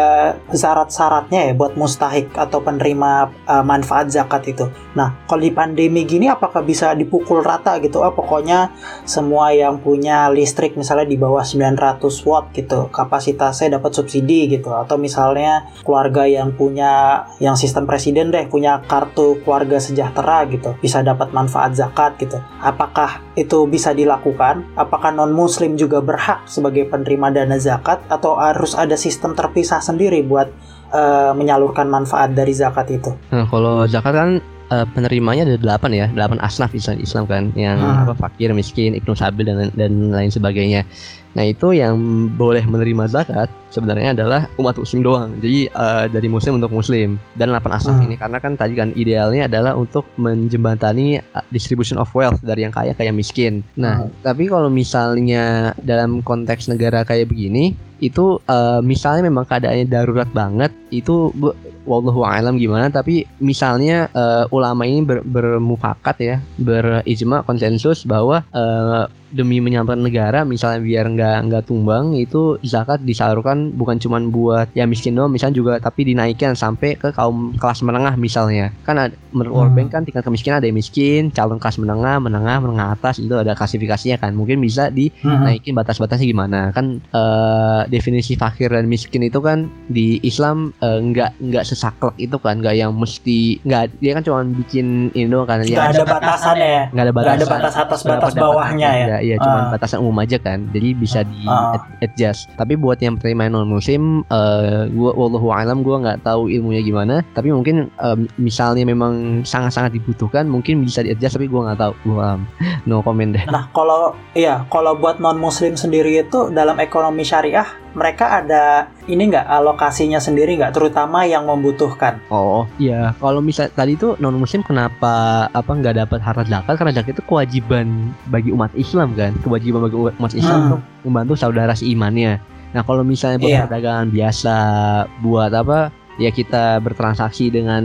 syarat-syaratnya ya buat mustahik atau penerima uh, manfaat zakat itu. Nah, kalau di pandemi gini apakah bisa dipukul rata gitu? Oh, pokoknya semua yang punya listrik misalnya di bawah 900 watt gitu, kapasitasnya dapat subsidi gitu atau misalnya keluarga yang punya yang sistem presiden deh punya kartu keluarga sejahtera gitu, bisa dapat manfaat zakat gitu. Apakah itu bisa dilakukan? Apakah non muslim juga berhak sebagai penerima dana zakat atau atau harus ada sistem terpisah sendiri buat uh, menyalurkan manfaat dari zakat itu? Nah, kalau zakat kan uh, penerimanya ada delapan ya, delapan asnaf Islam, Islam kan, yang hmm. apa fakir, miskin, ibnu sabil dan dan lain sebagainya. Nah itu yang boleh menerima zakat sebenarnya adalah umat muslim doang. Jadi uh, dari muslim untuk muslim dan 8 asnaf hmm. ini karena kan tadi kan idealnya adalah untuk menjembatani distribution of wealth dari yang kaya ke yang miskin. Nah hmm. tapi kalau misalnya dalam konteks negara kayak begini itu uh, misalnya memang keadaannya darurat banget itu wallahu alam gimana tapi misalnya uh, ulama ini ber, bermufakat ya berijma konsensus bahwa uh, demi menyelamatkan negara misalnya biar nggak nggak tumbang itu zakat disalurkan bukan cuma buat ya miskin doang misalnya juga tapi dinaikkan sampai ke kaum kelas menengah misalnya. Kan ada, menurut World Bank hmm. kan tingkat kemiskinan ada yang miskin calon kelas menengah menengah menengah atas itu ada klasifikasinya kan. Mungkin bisa dinaikin batas-batasnya gimana. Kan uh, definisi fakir dan miskin itu kan di Islam uh, nggak nggak sesaklek itu kan nggak yang mesti nggak dia kan cuma bikin ini doang kan nggak ya, ada batasannya ya? Nggak ada batasan, ada batas atas batas bawahnya ya iya cuma uh. batasan umum aja kan. Jadi bisa di uh. adjust. Tapi buat yang terima non muslim uh, gua wallahu alam gua nggak tahu ilmunya gimana. Tapi mungkin uh, misalnya memang sangat-sangat dibutuhkan mungkin bisa di adjust tapi gua nggak tahu. Gua um, <laughs> no comment deh. Nah kalau iya kalau buat non muslim sendiri itu dalam ekonomi syariah mereka ada ini nggak alokasinya sendiri nggak terutama yang membutuhkan? Oh iya. Kalau misal tadi itu non muslim kenapa apa nggak dapat harta zakat? Karena zakat itu kewajiban bagi umat Islam kan? Kewajiban bagi umat Islam hmm. untuk membantu saudara seimannya. Nah kalau misalnya buat yeah. perdagangan biasa buat apa ya kita bertransaksi dengan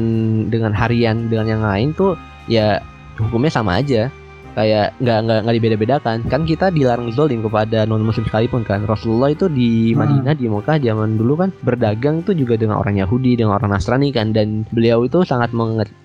dengan harian dengan yang lain tuh ya hukumnya sama aja kayak nggak nggak nggak dibeda-bedakan kan kita dilarang zolim kepada non muslim sekalipun kan Rasulullah itu di hmm. Madinah hmm. di Mekah zaman dulu kan berdagang tuh juga dengan orang Yahudi dengan orang Nasrani kan dan beliau itu sangat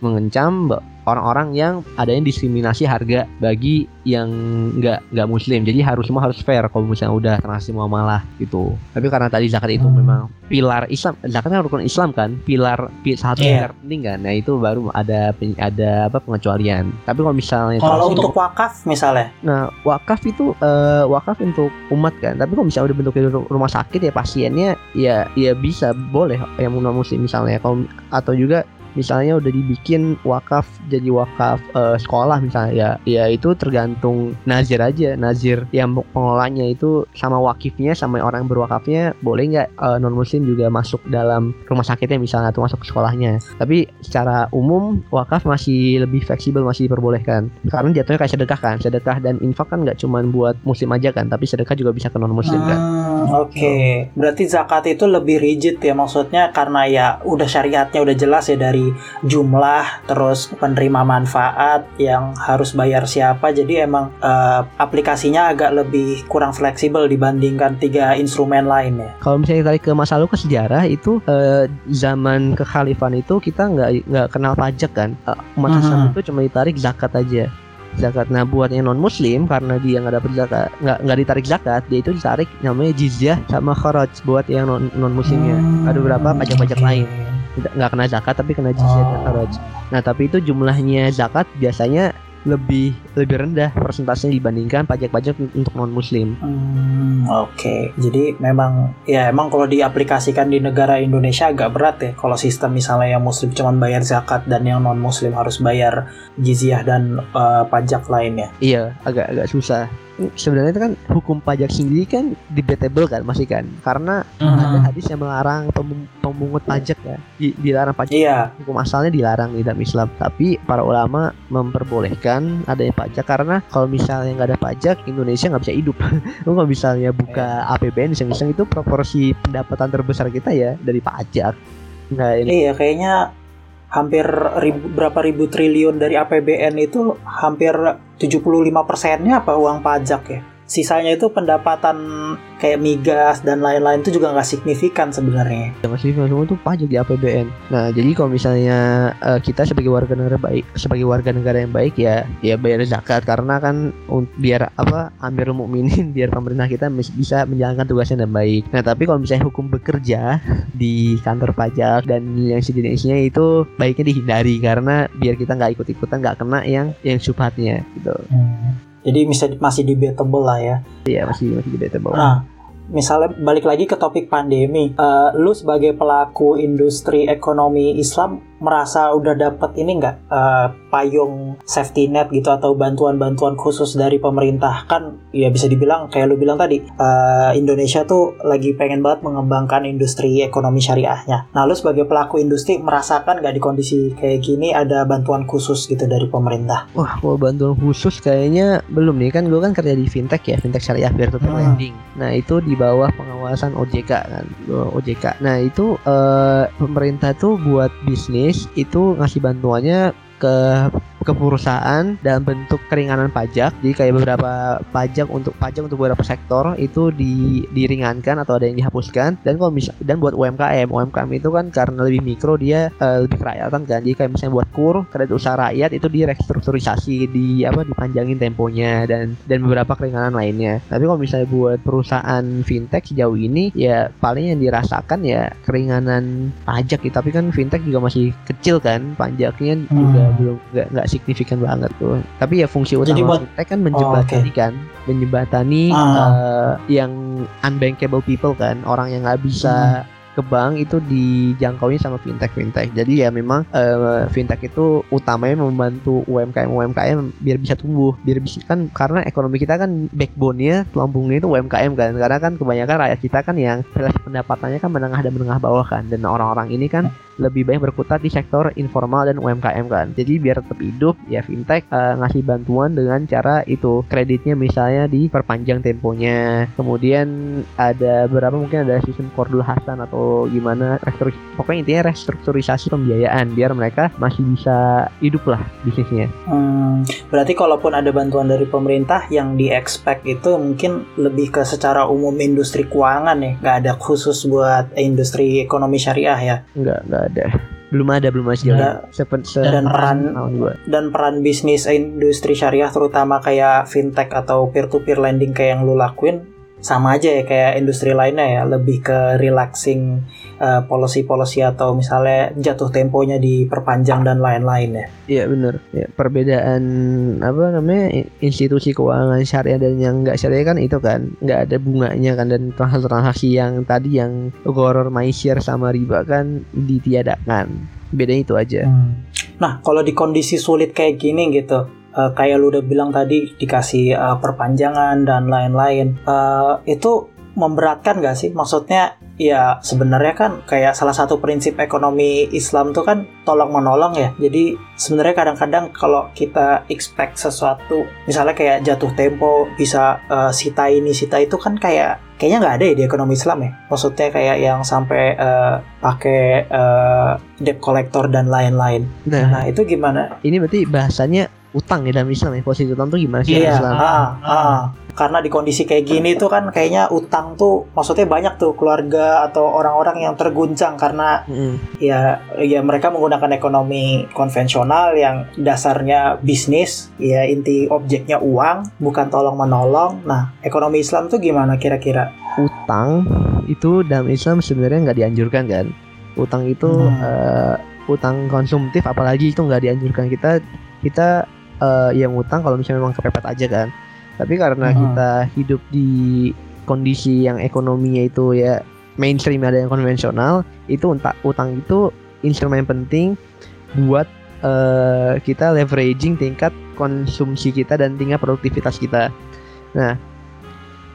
mengencam orang-orang yang adanya diskriminasi harga bagi yang nggak nggak muslim jadi harus semua harus fair kalau misalnya udah transaksi muamalah gitu tapi karena tadi zakat itu Hmm. memang pilar Islam zakat kan rukun Islam kan pilar pi- satu Iya. pilar penting kan nah itu baru ada ada apa pengecualian tapi kalau misalnya Kalau untuk wakaf misalnya, Nah, wakaf itu eh, wakaf untuk umat kan. Tapi kalau misalnya udah bentuknya ru- rumah sakit ya pasiennya ya ya bisa boleh yang non muslim misalnya. Kalau atau juga misalnya udah dibikin wakaf jadi wakaf eh, sekolah misalnya ya ya itu tergantung nazir aja. Nazir yang pengelolanya itu sama wakifnya sama orang berwakafnya boleh nggak non muslim juga masuk dalam rumah sakitnya misalnya atau masuk ke sekolahnya. Tapi secara umum wakaf masih lebih fleksibel masih diperbolehkan. Karena jatuhnya kayak sedekah kan. Sedekah dan infak kan nggak cuma buat muslim aja kan tapi sedekah juga bisa ke non muslim kan. Hmm, Oke, berarti zakat itu lebih rigid ya maksudnya karena ya udah syariatnya udah jelas ya dari jumlah terus penerima manfaat yang harus bayar siapa. Jadi emang eh, aplikasinya agak lebih kurang fleksibel dibandingkan tiga instrumen lain ya. kalau misalnya tarik ke masa lalu ke sejarah itu eh, zaman kekhalifahan itu kita nggak nggak kenal pajak kan? Umat Mhm. Islam itu cuma ditarik zakat aja. Zakat. Nah buat yang non muslim karena dia nggak dapat zakat nggak nggak ditarik zakat dia itu ditarik namanya jizyah sama kharaj buat yang non non muslimnya ada beberapa pajak-pajak lain tidak nggak kena zakat tapi kena jizyah dan Oh. kharaj nah tapi itu jumlahnya zakat biasanya lebih lebih rendah persentasenya dibandingkan pajak-pajak untuk non muslim Hmm, Oke, jadi memang ya emang kalau diaplikasikan di negara Indonesia agak berat ya kalau sistem misalnya yang Muslim cuma bayar zakat dan yang non Muslim harus bayar jizyah dan eh, pajak lainnya. Iya, agak agak susah. Sebenarnya itu kan hukum pajak sendiri kan debatable kan masih kan, karena ada hadis yang melarang pem- pemungut pajak ya, Di- dilarang pajak. Iya, Hukum asalnya dilarang di dalam Islam, tapi para ulama memperbolehkan adanya pajak karena kalau misalnya nggak ada pajak Indonesia nggak bisa hidup. Lu <laughs> kalau misalnya buka APBN iseng-iseng itu proporsi pendapatan terbesar kita ya dari pajak. Nggak ini. iya kayaknya hampir ribu, berapa ribu triliun dari APBN itu hampir 75 persennya apa uang pajak ya. Sisanya itu pendapatan kayak migas dan lain-lain itu juga nggak signifikan sebenarnya. Ya, masih semua itu pajak di APBN. Nah, jadi kalau misalnya eh, kita sebagai warga negara baik, sebagai warga negara yang baik ya, ya bayar zakat karena kan un- biar apa Amirul Mukminin <laughs> biar pemerintah kita bisa menjalankan tugasnya dengan baik. Nah, tapi kalau misalnya hukum bekerja <laughs> di kantor pajak dan yang sejenisnya itu baiknya dihindari karena biar kita nggak ikut-ikutan nggak kena yang yang subhatnya gitu. Jadi bisa masih debatable lah ya. Iya masih masih debatable. Nah, misalnya balik lagi ke topik pandemi, Eh, lu sebagai pelaku industri ekonomi Islam merasa udah dapat ini nggak eh, payung safety net gitu atau bantuan-bantuan khusus dari pemerintah kan ya bisa dibilang kayak lu bilang tadi eh, Indonesia tuh lagi pengen banget mengembangkan industri ekonomi syariahnya. Nah lu sebagai pelaku industri merasakan nggak di kondisi kayak gini ada bantuan khusus gitu dari pemerintah? Wah, kalau bantuan khusus kayaknya belum nih kan gue kan kerja di fintech ya, fintech syariah to peer Hmm. lending. Nah itu di bawah pengawasan OJK kan, OJK. Nah itu eh, pemerintah tuh buat bisnis itu ngasih bantuannya ke ke perusahaan dalam bentuk keringanan pajak. Jadi kayak beberapa pajak untuk pajak untuk beberapa sektor itu di, diringankan atau ada yang dihapuskan. Dan kalau misal dan buat UMKM, UMKM itu kan karena lebih mikro dia eh, lebih kerakyatan kan. Jadi kayak misalnya buat kur kredit usaha rakyat itu direstrukturisasi di apa dipanjangin temponya dan dan beberapa keringanan lainnya. Tapi kalau misalnya buat perusahaan fintech sejauh ini ya paling yang dirasakan ya keringanan pajak gitu. Tapi kan fintech juga masih kecil kan pajaknya juga Hmm. belum nggak signifikan banget tuh. Tapi ya fungsi utama Jadi buat- fintech kan menjembatani kan, menjembatani Ah. eh, yang unbankable people kan, orang yang nggak bisa ke bank itu dijangkaunya sama fintech fintech. Jadi ya memang eh, fintech itu utamanya membantu UMKM UMKM biar bisa tumbuh, biar bisa kan karena ekonomi kita kan backbone-nya tulambungnya itu UMKM kan. Karena kan kebanyakan rakyat kita kan yang relasi pendapatannya kan menengah dan menengah bawah kan dan orang-orang ini kan lebih banyak berkutat di sektor informal dan UMKM kan. Jadi biar tetap hidup ya fintech eh, ngasih bantuan dengan cara itu kreditnya misalnya diperpanjang temponya. Kemudian ada berapa mungkin ada sistem kordul hasan atau gimana restruk pokoknya intinya restrukturisasi pembiayaan biar mereka masih bisa hidup lah bisnisnya. Hmm, berarti kalaupun ada bantuan dari pemerintah yang di expect itu mungkin lebih ke secara umum industri keuangan ya, nggak ada khusus buat industri ekonomi syariah ya. Enggak enggak ada. belum ada belum masih ada se dan peran gua. dan peran bisnis industri syariah terutama kayak fintech atau peer to peer lending kayak yang lu lakuin sama aja ya kayak industri lainnya ya lebih ke relaxing uh, policy-policy atau misalnya jatuh temponya diperpanjang dan lain-lain ya. Iya benar. Ya, perbedaan apa namanya institusi keuangan syariah dan yang enggak syariah kan itu kan nggak ada bunganya kan dan transaksi yang tadi yang goror maisir sama riba kan ditiadakan. Bedanya itu aja. Hmm. Nah kalau di kondisi sulit kayak gini gitu, uh, kayak lu udah bilang tadi dikasih uh, perpanjangan dan lain-lain. Uh, itu memberatkan gak sih? Maksudnya ya sebenarnya kan kayak salah satu prinsip ekonomi Islam tuh kan tolong menolong ya. Jadi sebenarnya kadang-kadang kalau kita expect sesuatu misalnya kayak jatuh tempo bisa uh, sita ini sita itu kan kayak kayaknya nggak ada ya di ekonomi Islam ya. Maksudnya kayak yang sampai uh, pakai uh, debt collector dan lain-lain. Nah, nah itu gimana? Ini berarti bahasanya utang ya dalam Islam ya posisi utang tuh gimana sih iya, Islam? Ah, ah. Karena di kondisi kayak gini tuh kan kayaknya utang tuh maksudnya banyak tuh keluarga atau orang-orang yang terguncang karena mm. ya ya mereka menggunakan ekonomi konvensional yang dasarnya bisnis ya inti objeknya uang bukan tolong menolong. Nah ekonomi Islam tuh gimana kira-kira? Utang itu dalam Islam sebenarnya nggak dianjurkan kan? Utang itu hmm. uh, utang konsumtif apalagi itu nggak dianjurkan kita kita uh, yang utang kalau misalnya memang kepepet aja kan tapi karena hmm. kita hidup di kondisi yang ekonominya itu ya mainstream ada yang konvensional itu utang utang itu instrumen penting buat uh, kita leveraging tingkat konsumsi kita dan tingkat produktivitas kita nah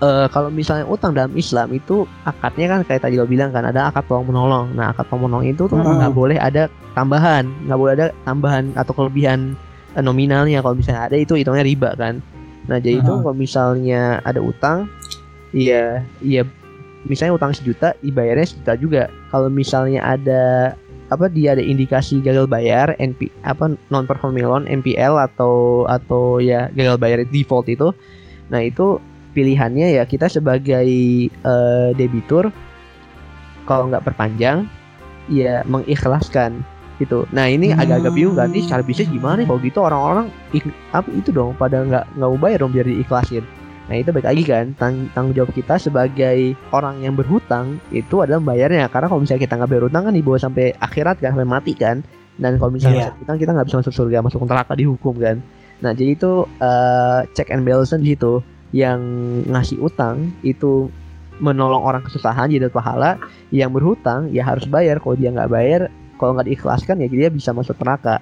uh, kalau misalnya utang dalam Islam itu akadnya kan kayak tadi lo bilang kan ada akad tolong menolong. Nah akad tolong menolong itu tuh nggak hmm. boleh ada tambahan, nggak boleh ada tambahan atau kelebihan nominalnya kalau misalnya ada itu hitungnya riba kan. Nah jadi itu kalau misalnya ada utang iya iya misalnya utang sejuta dibayarnya sejuta juga. Kalau misalnya ada apa dia ada indikasi gagal bayar NP apa non performing loan NPL atau atau ya gagal bayar default itu nah itu pilihannya ya kita sebagai uh, debitur kalau nggak perpanjang ya mengikhlaskan gitu. Nah ini hmm. agak-agak bingung kan, ini secara bisnis gimana nih kalau gitu orang-orang apa itu dong pada nggak nggak mau bayar dong biar diikhlasin. Nah itu baik lagi kan tang tanggung jawab kita sebagai orang yang berhutang itu adalah membayarnya karena kalau misalnya kita nggak bayar hutang kan dibawa sampai akhirat kan sampai mati kan dan kalau misalnya yeah. kita kita nggak bisa masuk surga masuk neraka dihukum kan. Nah jadi itu uh, check and balance di situ yang ngasih utang itu menolong orang kesusahan jadi pahala yang berhutang ya harus bayar kalau dia nggak bayar kalau nggak diikhlaskan ya dia bisa masuk neraka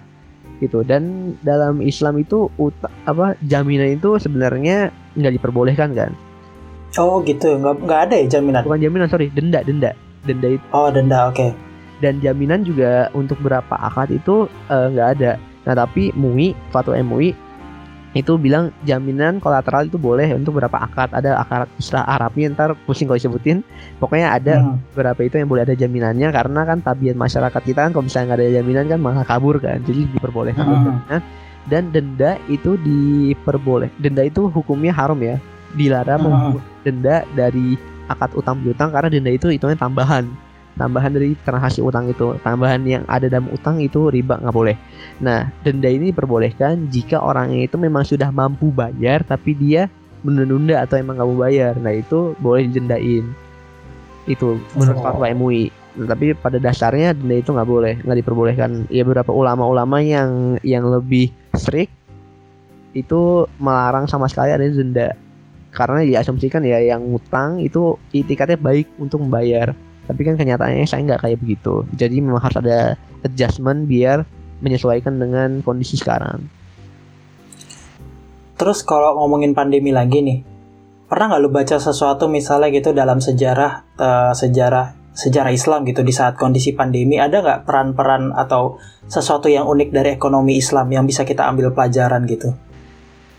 gitu. Dan dalam Islam itu uta, apa jaminan itu sebenarnya nggak diperbolehkan kan? Oh gitu. Nggak nggak ada ya jaminan? Bukan jaminan sorry. Denda denda. Denda itu. Oh denda oke. Okay. dan jaminan juga untuk berapa akad itu eh, nggak uh, ada. Nah tapi MUI fatwa MUI itu bilang jaminan kolateral itu boleh untuk berapa akad ada akad istilah Arabnya ntar pusing kalau disebutin pokoknya ada hmm. berapa itu yang boleh ada jaminannya karena kan tabiat masyarakat kita kan kalau misalnya nggak ada jaminan kan malah kabur kan jadi diperbolehkan hmm. dan denda itu diperboleh denda itu hukumnya haram ya dilarang hmm. denda dari akad utang piutang karena denda itu hitungnya tambahan tambahan dari transaksi utang itu. Tambahan yang ada dalam utang itu riba nggak boleh. Nah denda ini diperbolehkan jika orangnya itu memang sudah mampu bayar tapi dia menunda-nunda atau emang nggak mau bayar. Nah itu boleh didendain. Itu menurut oh. fatwa MUI nah, tapi pada dasarnya denda itu nggak boleh nggak diperbolehkan. Ya beberapa ulama-ulama yang yang lebih strict itu melarang sama sekali ada denda. Karena diasumsikan ya yang utang itu itikatnya baik untuk membayar tapi kan kenyataannya saya nggak kayak begitu. Jadi memang harus ada adjustment biar menyesuaikan dengan kondisi sekarang. Terus kalau ngomongin pandemi lagi nih pernah nggak lu baca sesuatu misalnya gitu dalam sejarah uh, sejarah sejarah Islam gitu di saat kondisi pandemi? Ada nggak peran-peran atau sesuatu yang unik dari ekonomi Islam yang bisa kita ambil pelajaran gitu?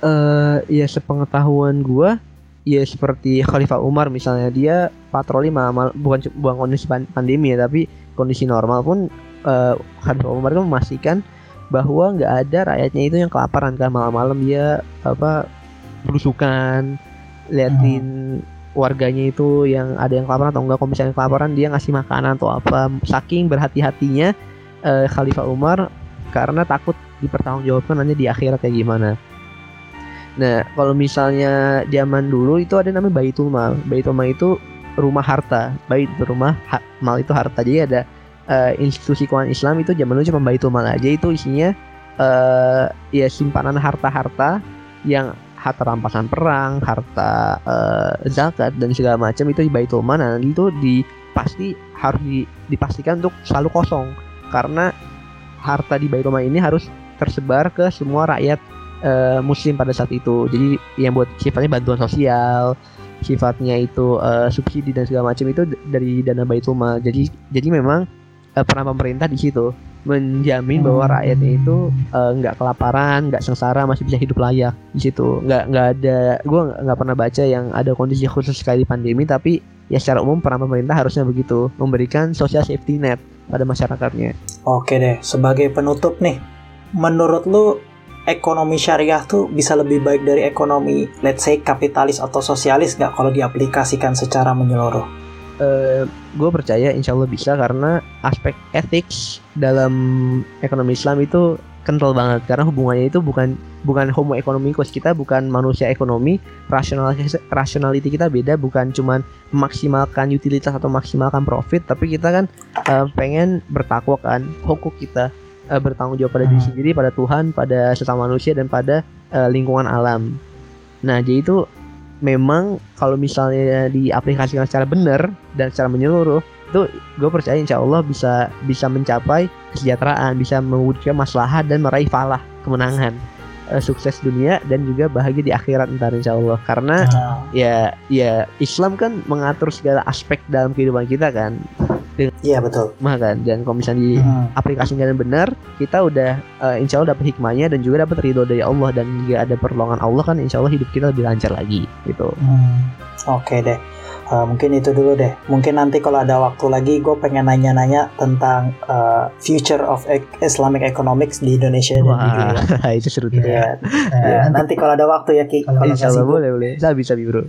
Uh, ya sepengetahuan gue ya seperti Khalifah Umar misalnya dia patroli malam bukan bukan kondisi pandemi ya tapi kondisi normal pun uh, Khalifah Umar kan memastikan bahwa nggak ada rakyatnya itu yang kelaparan kan malam-malam dia apa berusukan liatin hmm. warganya itu yang ada yang kelaparan atau enggak kalau misalnya kelaparan dia ngasih makanan atau apa saking berhati-hatinya uh, Khalifah Umar karena takut dipertanggungjawabkan nanti di akhirat kayak gimana. Nah, kalau misalnya zaman dulu itu ada namanya Baitul Mal. Baitul Mal itu rumah harta. Bait itu rumah, ha, mal itu harta. Jadi ada uh, institusi keuangan Islam itu zaman dulu cuma Baitul Mal aja itu isinya uh, ya simpanan harta-harta yang harta rampasan perang, harta uh, zakat dan segala macam itu di Baitul Mal. Nah, itu di pasti harus di, dipastikan untuk selalu kosong karena harta di Baitul Mal ini harus tersebar ke semua rakyat uh, muslim pada saat itu jadi yang buat sifatnya bantuan sosial sifatnya itu uh, subsidi dan segala macam itu dari dana baitul mal jadi jadi memang uh, peran pemerintah di situ menjamin bahwa rakyatnya itu nggak uh, kelaparan, nggak sengsara, masih bisa hidup layak di situ. Nggak nggak ada, gue nggak pernah baca yang ada kondisi khusus sekali pandemi, tapi ya secara umum peran pemerintah harusnya begitu, memberikan social safety net pada masyarakatnya. Oke deh, sebagai penutup nih, menurut lu ekonomi syariah tuh bisa lebih baik dari ekonomi let's say kapitalis atau sosialis nggak kalau diaplikasikan secara menyeluruh? Uh, gue percaya insya Allah bisa karena aspek ethics dalam ekonomi Islam itu kental banget. Karena hubungannya itu bukan bukan homo economicus kita bukan manusia ekonomi. Rasionalitas rationality kita beda bukan cuman memaksimalkan utilitas atau maksimalkan profit. Tapi kita kan uh, pengen bertakwa kan hukum kita uh, bertanggung jawab pada diri hmm. sendiri, pada Tuhan, pada sesama manusia dan pada uh, lingkungan alam. Nah, jadi itu memang kalau misalnya diaplikasikan secara benar dan secara menyeluruh, itu gue percaya insya Allah bisa bisa mencapai kesejahteraan, bisa mewujudkan maslahat dan meraih falah kemenangan uh, sukses dunia dan juga bahagia di akhirat ntar insya Allah karena uh. ya ya Islam kan mengatur segala aspek dalam kehidupan kita kan Iya betul. Mah kan dan kalau misalnya hmm. aplikasinya dengan benar, kita udah uh, insya Allah dapat hikmahnya dan juga dapat ridho dari Allah dan jika ada pertolongan Allah kan insya Allah hidup kita lebih lancar lagi gitu. Hmm. Oke okay deh. Uh, mungkin itu dulu deh. Mungkin nanti kalau ada waktu lagi, gue pengen nanya-nanya tentang uh, future of e Islamic economics di Indonesia Wah, dan di dunia. <laughs> itu seru tuh. Ya. Uh, nanti kalau ada waktu ya Ki. Kalau Insya Allah boleh boleh. Sabi sabi bro.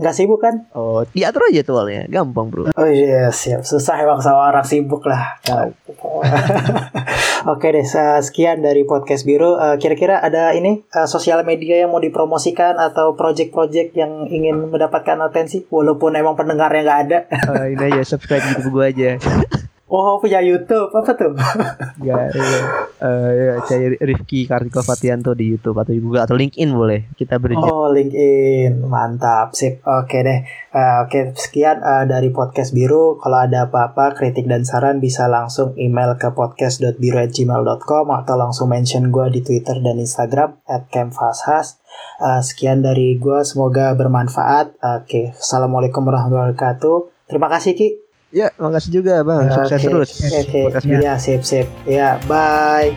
Nggak sibuk kan? Oh, diatur aja tuh awalnya. Gampang bro. Oh iya siap. Susah emang sama orang sibuk lah. <laughs> Oke deh. Sekian dari podcast biru. Kira-kira uh, ada ini uh, sosial media yang mau dipromosikan atau project-project yang ingin mendapatkan atensi walaupun walaupun emang pendengarnya nggak ada. Uh, ini aja subscribe YouTube gue aja. <laughs> Oh punya YouTube apa tuh? <laughs> ya, ya, uh, ya cari Rifki Kartiko Fatianto di YouTube atau juga atau LinkedIn boleh kita beri. Oh LinkedIn mantap sip oke deh uh, oke sekian uh, dari podcast biru kalau ada apa-apa kritik dan saran bisa langsung email ke podcast.biru@gmail.com atau langsung mention gue di Twitter dan Instagram @kemfashas. Uh, sekian dari gue semoga bermanfaat. Oke okay. assalamualaikum warahmatullahi wabarakatuh. Terima kasih Ki. Ya, makasih juga Bang. Sukses okay. terus. Oke, okay. ya, sip sip. Ya, bye.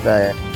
Bye.